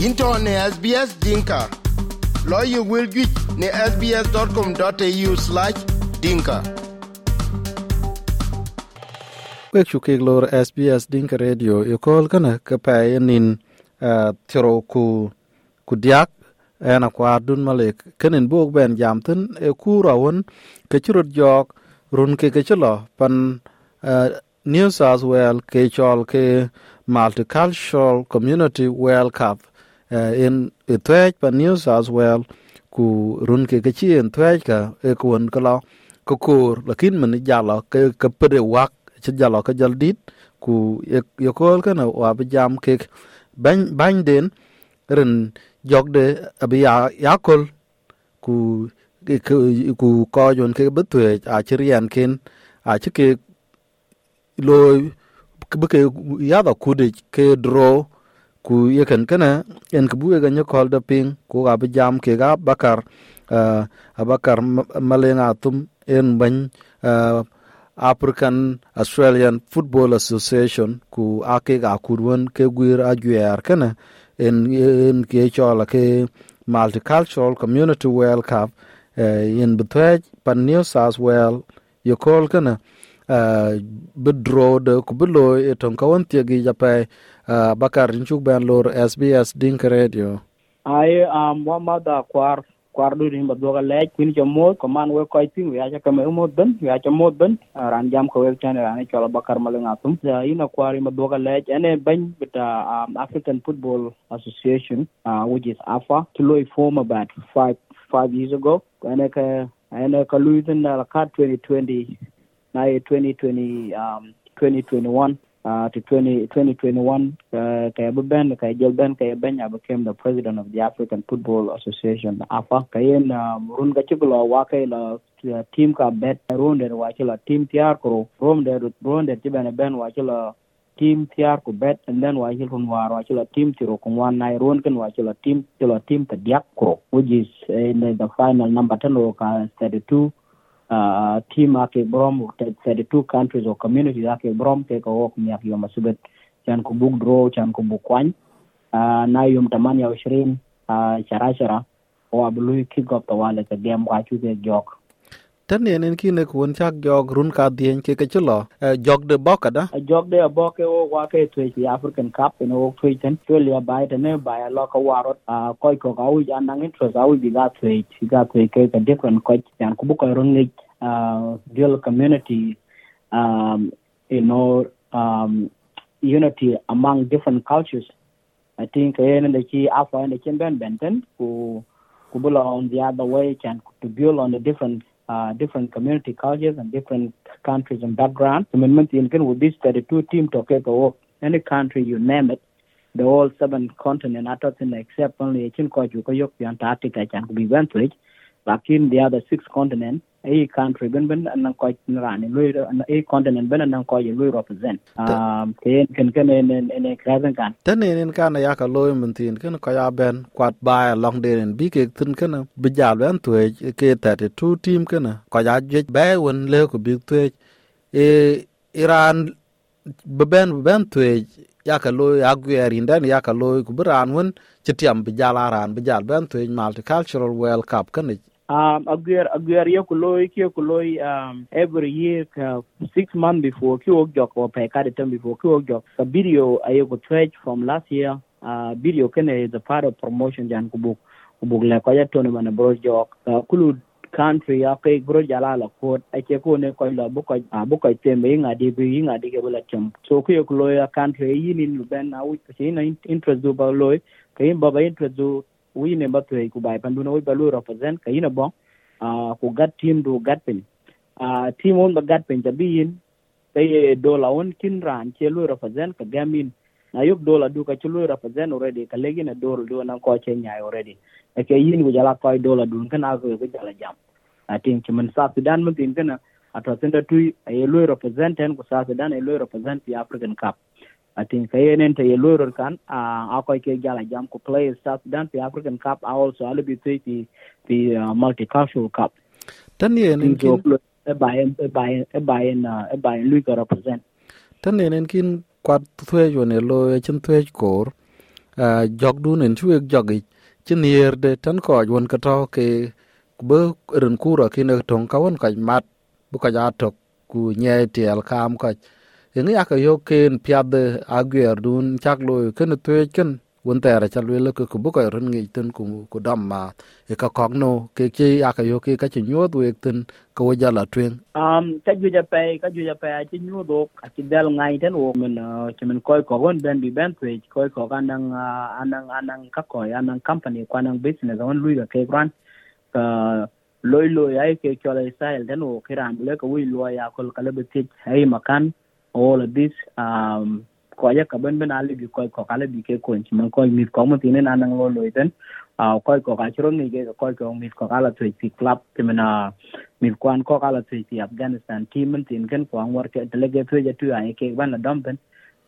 into ne SBS Dinka. Lawyer will get ne sbs.com.au slash dinka. wek chukik lor SBS Dinka Radio yo kol kana ka pa nin uh, tiro ku kudiak ena kwa dun malek kenin bog ben jamten e ku rawon ke churut jok run ke ke pan uh, New South Wales ke chol ke multicultural community World Cup uh, in eh, etwech pa New South Wales ku run ke ke chien twech ka eh, e kuon kala ko kur lakin man jalo ke ke pede wak ci jalo ka jal dit ku ye kol kana wa bi jam ke ban ban den ren jog de abi ya yakol ku ku ko jon ke betwe a ci rian ken a ci ke loy ke ya da ku de ke draw ku ye kan kana en ku bu ga nyakol da ping ku ga bi jam ke ga bakar uh, abakar malenga tum en ban uh, African Australian Football Association ku ake ga kurwan ke gwir agwer kana en en ke chola ke multicultural community world cup uh, in between pan New South Wales yo kol uh, bidro de ku bilo eton kawan tiagi japai uh, bakar inchuk lor SBS Dink Radio. Ai wa ma da kwar du rin badwa le kun jo mo ko man we ko tin we aja kam mo ben we aja mo ben ran jam ko we tan ran ko bakar malenga tum. Ya ina kwar rin badwa le ene ban bita um, African Football Association uh, which is AFA to loy form about 5 5 years ago. Ene ka ene ka luizen na ka 2020 na 2020 um 2021 uh, to 20, 2021 uh, kaya ben kaya jelben kaya ben I became the president of the African Football Association AFA. Kaya na run ga kaya la uh, team ka bet run der wa chila team tiar ko run der tibane ben wa chila team tiar ko bet and then wa chila run war wa chila team tiro ko wan nai run kan wa chila team chila team ta diak ko which is in the final number 10 ka 32 uh, team ake brom 32 countries or communities ake brom ke ko wok miak yom asubet chan ko bug draw chan ko bug kwany uh, na yom tamani ya ishirini uh, shara shara o abului kick up tawale ke game kwa chuke jok tan yen en kine kun chak jog run ka dien ke ke chulo jog de boka da jog de boke o wa ke twe the african cup in o twe ten australia by the ne by a loka warot a koi ko ga wi anang interest a wi bi ga twe ga twe ke ka different coach yan ku bu ko run uh, dual community, um, you know, um, unity among different cultures. I think in the key Alpha and the Kimben Benton who Kubula on the other way can to build on the different uh, different community cultures and different countries and background. Amendment in with this 32 team to work any country you name it. The whole seven continent, I thought except only you go Antarctica went to it. Like in the other six continents, a country ben ben an ko ran lui a continent ben an ko lui represent um ken ken ken en en en kraven kan tan en kan ya ka loy mun tin ken ko ya ben kwat ba long de en bi ke tin ken bi jal ben tu ke ta te tu team ken ko ya je ba won le ko bi tu e iran be ben ben tu ya ka loy ya gwer indan ya ka loy ku bran won chitiam bi jala ran bi jal ben tu multicultural world cup ken um ye kuloi ke kuloi um every year uh, six months before ki ok jok or pe kadi time before ki ok jok a video aye ko twitch from last year uh video kene is a part of promotion jan kubuk kubuk le ko ya tonu man bro jok uh, kulu country ya pe bro jala la ko ake ko ne ko la bu ko uh, bu ko tembe nga de bi nga de ke bula tem. So ye kuloi a country yini ben na wi ke na interest do ba loy ke ba ba interest do wi ne ba tuai ku bai pandu no ba lu represent ka ina bon uh, ku gat team do gat pin uh, team on ba gat pin jabi yin tay dola on kin ran che lu represent ka gamin na yuk dola du ka lu represent already ka legi na dola do na ko che nyai already. E ke yin ku jala koi dola dun kana ko ko jala jam. I think chiman sa sudan mun tin kana ato senda tu e lu represent en ku sa sudan e lu represent the african cup I think kayen ta yellow kan a akoy ke jala jam ko play South Sudan the African Cup I also ali bi the the uh, multicultural cup. Tan yen en kin e bayen e bayen e bayen e bayen lui ka represent. Tan yen en kin kwat thwe jo ne lo e chen thwe kor jog du nen chuek jogi ci nier de tan ko won ka to ke be ren kura kine tong ka won ka mat bu ka ja to ku nye tiel kam ka ngi aka yo ken piade agwer dun chak lo ken to ken won tere cha lwe ke ku bu ko ren ngi ten ku ku dam ma e ka kok no ke ke aka yo ke ka chi nyot we ten ko ja jala twen um ka ju ja pe ka ju ja pe a chi nyu do a chi dal ngai ten wo men eh, chi men koy ko won ben bi ben pe koy ko kan nang eh, anang anang ka ko anang company ko anang business on lui ga ke gran ka loy loy ai, ke chola style den wo kiran le ko wi loy ya kol kala be tit ay makan all of this um ko ya ka ben ben ale bi ko ko kala bi ke ko chi man ko mi ko mo tinen anang lo lo iten uh, a ko ko ka chro ni ke ko ko mi ko kala to ti club ti mena mi kwan ko kala to ti afghanistan team, men tin ken ko an war ke delegate to ja tu ay e ke ban dom ben,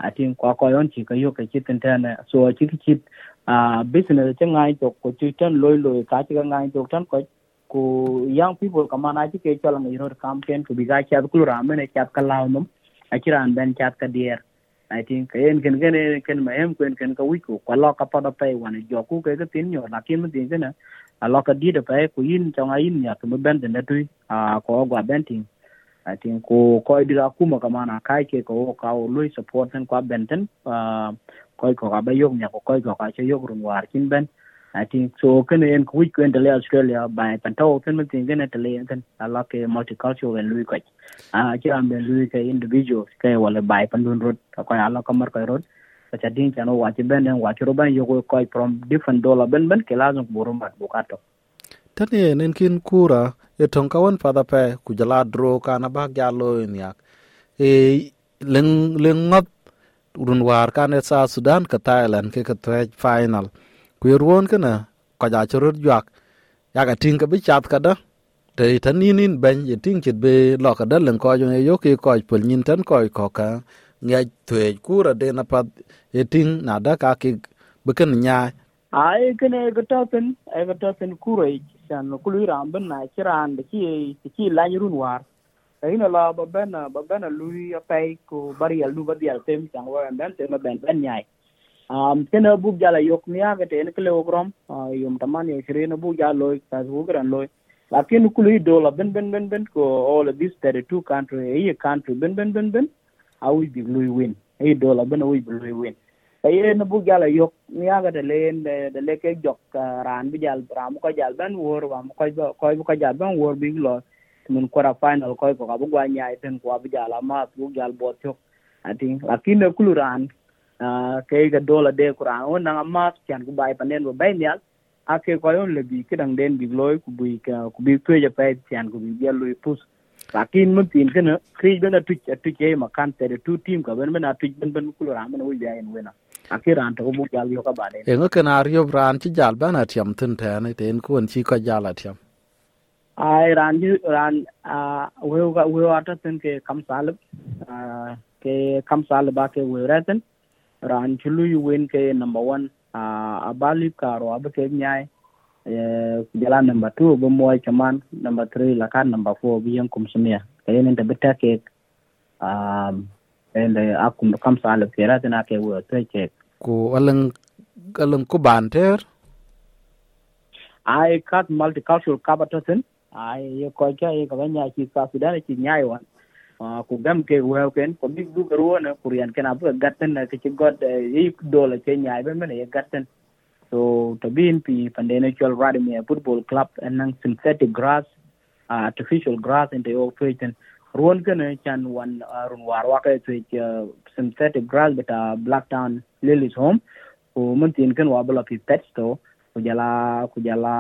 a tin ko ko yon chi ka yo ke chit ten so chi ki chit a uh, business che ngai to ko chi ten lo lo ka chi ngai to tan ko ko young people kamana chi ke chala ngai ro campaign bi ga cha ku ramen e cha ka law num a ran ben chat ka dier I think ken ken ken ken ma em ken ken ka wiku kwa lo ka pada pe wan jo ku ke ke tin nyo la kin ma tin ken a lo ka di de pe ku yin chong a yin ya ku ben de na tu a ko gwa ben tin. I think ko ko di ra kuma kamana kai ke ko ka o lui support ten kwa ben ten ko ko ka ba yo nya ko ko ga ka che ru war kin ben I think so kan en ku ku en Australia by panto can mun thing gana tele kan ala ke multicultural and lui ko a ki am ben lui ke individual ke wala by pandun road ko ala kamar ko road cha din chano wa chi ben en wa chi roban yo ko from different dollar ben ben ke lazum burum bat bukato tani nen kin kura e ton kawan pada pe ku dro kana ba galo yak. E leng leng ngat urun war kan sa sudan ka thailand ke ka final ku ruon kana ko ja churut yak ya ka ting ka bi chat ka da. Te tan nin in ben ye ting chit be lo ka da len ko jo e yo ki ko pul nyin tan ko ko ka. Nge thwe kura de na pat ye ting na da ka ki be kan nya. Ai kene e ga topen ai e ga topen kura san ku lu ram ben na kiran de ki ki la run war. Ai na la ba ben ba ben lu ya pai ko bari al lu ba dial tem chang wa, ben te ma ben ben nyai. Um kene buk jala yok niya ga te en kle ogrom yum taman ye na buk jala loy ta bu gran loy lakin kulu dola ben ben ben ben ko all of this 32 country e country ben ben ben ben awi bi lui win. E dola ben awi bi lui win. Ye na buk jala yok niya ga de len de le ke jok ran bi jal ram ko jal ben wor wa ko ko ko jal ben wor bi lo mun kora final ko ko bu gwa nyaay ten ko bi jala ma bu jal bo tok ating lakin kulu ran ke ga dola de kuran on nang amma chan ku bai panen bo bai nyal ake ko yon le bi kidang den bi loy ku bi ka ku bi tue ja pai chan ku bi ya loy pus. Lakin mun tin kana kri ben atu atu ke ma kan te tu team ka ben ben atu ben ben ku ran ben wi ya en wena ake ran to bu jal yo ka ba de e ngo kana ryo ran chi jal ban atiam tin te ne ten ku en chi ko jal atiam ai ran ran a we ga we ata tin ke kam salib ke kam salib ba ke we raten ran chulu yu win ke number one uh, abali karo abe ke nyai uh, jala number two bo moy chaman number three la kan number four bi yang kum sumia. Ke yen ta beta ke um and akum kam sala ke ra ke wo te ke ku alang alang ku banter ai kat multicultural kabatosen ai ye ko ka ye ka nya ki ka sudan ki nyai wan ku gam ke wew ken ko big du garu na kurian ken abu gatten na ke god yi dola ke nyaay be men ye gatten so to bin pi pande natural radimia football club and nang synthetic grass uh, artificial grass in the old field ruon ken chan wan uh, run war wa ke to uh, synthetic grass beta uh, black town lilies home. Ku mun tin ken wa bala pi pet store ku jala ku jala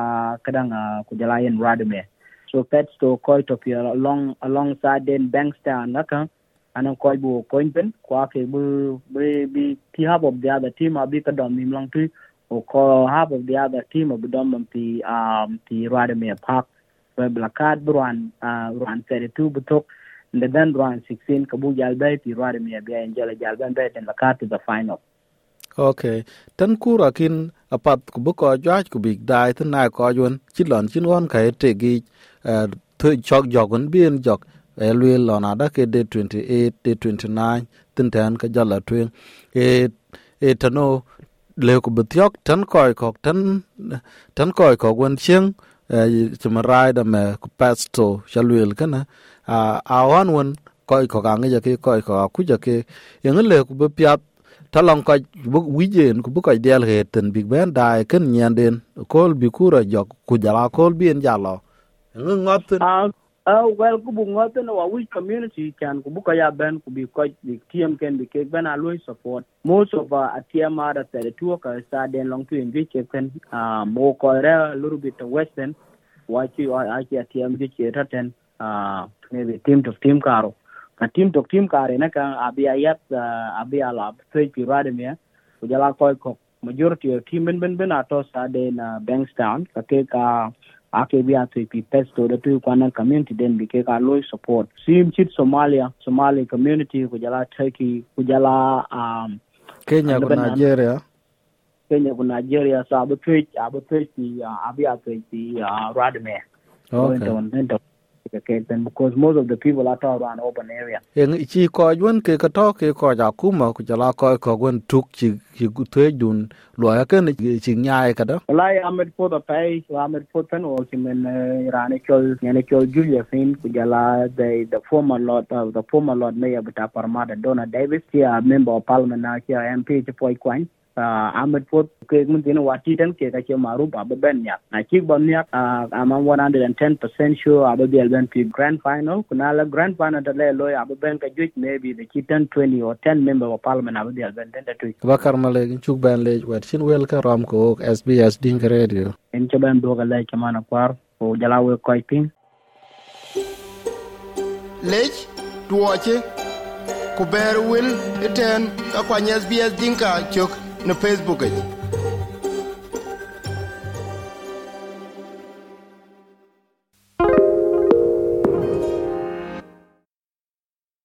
kadang ku jala yen radimia so petsto koytopiyol along alongside den bankster and aka anan koy bu koyn pen kwa ke bu be be ti half of the other team abi ka dom nim long tu o ko half of the other team abi dom dom ti um ti rada me park. Be blakat ruan ruan 32 butok and then ruan 16 kabu jal jalbe ti rada me bi en jala jalbe be den lakat to the final. Okay tan kurakin apat ku bu ko jaj ku big dai tan na ko yun chilon chin won kai te gi thuê chok jogun bien jok elwe lona da ke de 28 de 29 tin tan ka jala twen e e tano le ku bitiok tan koy kok tan tan koy kok wen chieng chuma rai da me ku pasto chalwel kana a awan wen koy kok ange ja ke koy kok ku ja ke yang le ku bipiat talong ko bu wijen ku bu ko del heten big ben da ken nyanden kol bi kura jok ku jala kol bien jalo ngot Uh, ah, ah, well, kubu ngot no wa which community can kubuka ya ben ku bi ko the TM can be cake ben always support. Most of ah, uh, a TM are at the two ka sa den long to enjoy can uh mo ko a little bit of western watch you a actually a TM which ten uh maybe team to team karo. Ka team to team kare na ka abi ayat uh, abi ala three pi rade me kujala ko ko majority of team ben ben ben ato sa den uh, Bankstown ka ke ka ake bi ato pi pesto da tu kwana community den bi ke ka loy support. Sim chit somalia somali community ku jala turkey jala um kenya ku nigeria. Kenya ku nigeria so abu twitch abu twitch uh, abi ato pi uh, radme okay then because most of the people are around open area. Yang chi ko yun ke ka to ke ko ja ku jala ko ko gun tuk chi chi te dun lo ya ken chi nyai ka da. Amet po da so amet po tan o chi men eh, rane chol ne chol julia fin ku jala the the former lord of the former lord mayor bata parmada donna davis here member of parliament now here mp chi poi kwan uh, Ahmed Ford kek mun dina wati tan ke kake maru babu ben ya. Na ki ban ya uh, I'm 110% sure aba bi alban pi grand final. Kuna la grand final da le loy abu ben ka juj maybe the kitan 20 or 10 member of parliament aba bi alban den da tu bakar male chuk ben le wat sin wel ka ram ko SBS din radio. En ke ben do ga le ci mana kwar o jala we koy pin lech tuoche ku ber wil iten akwany SBS dinka chok no Facebook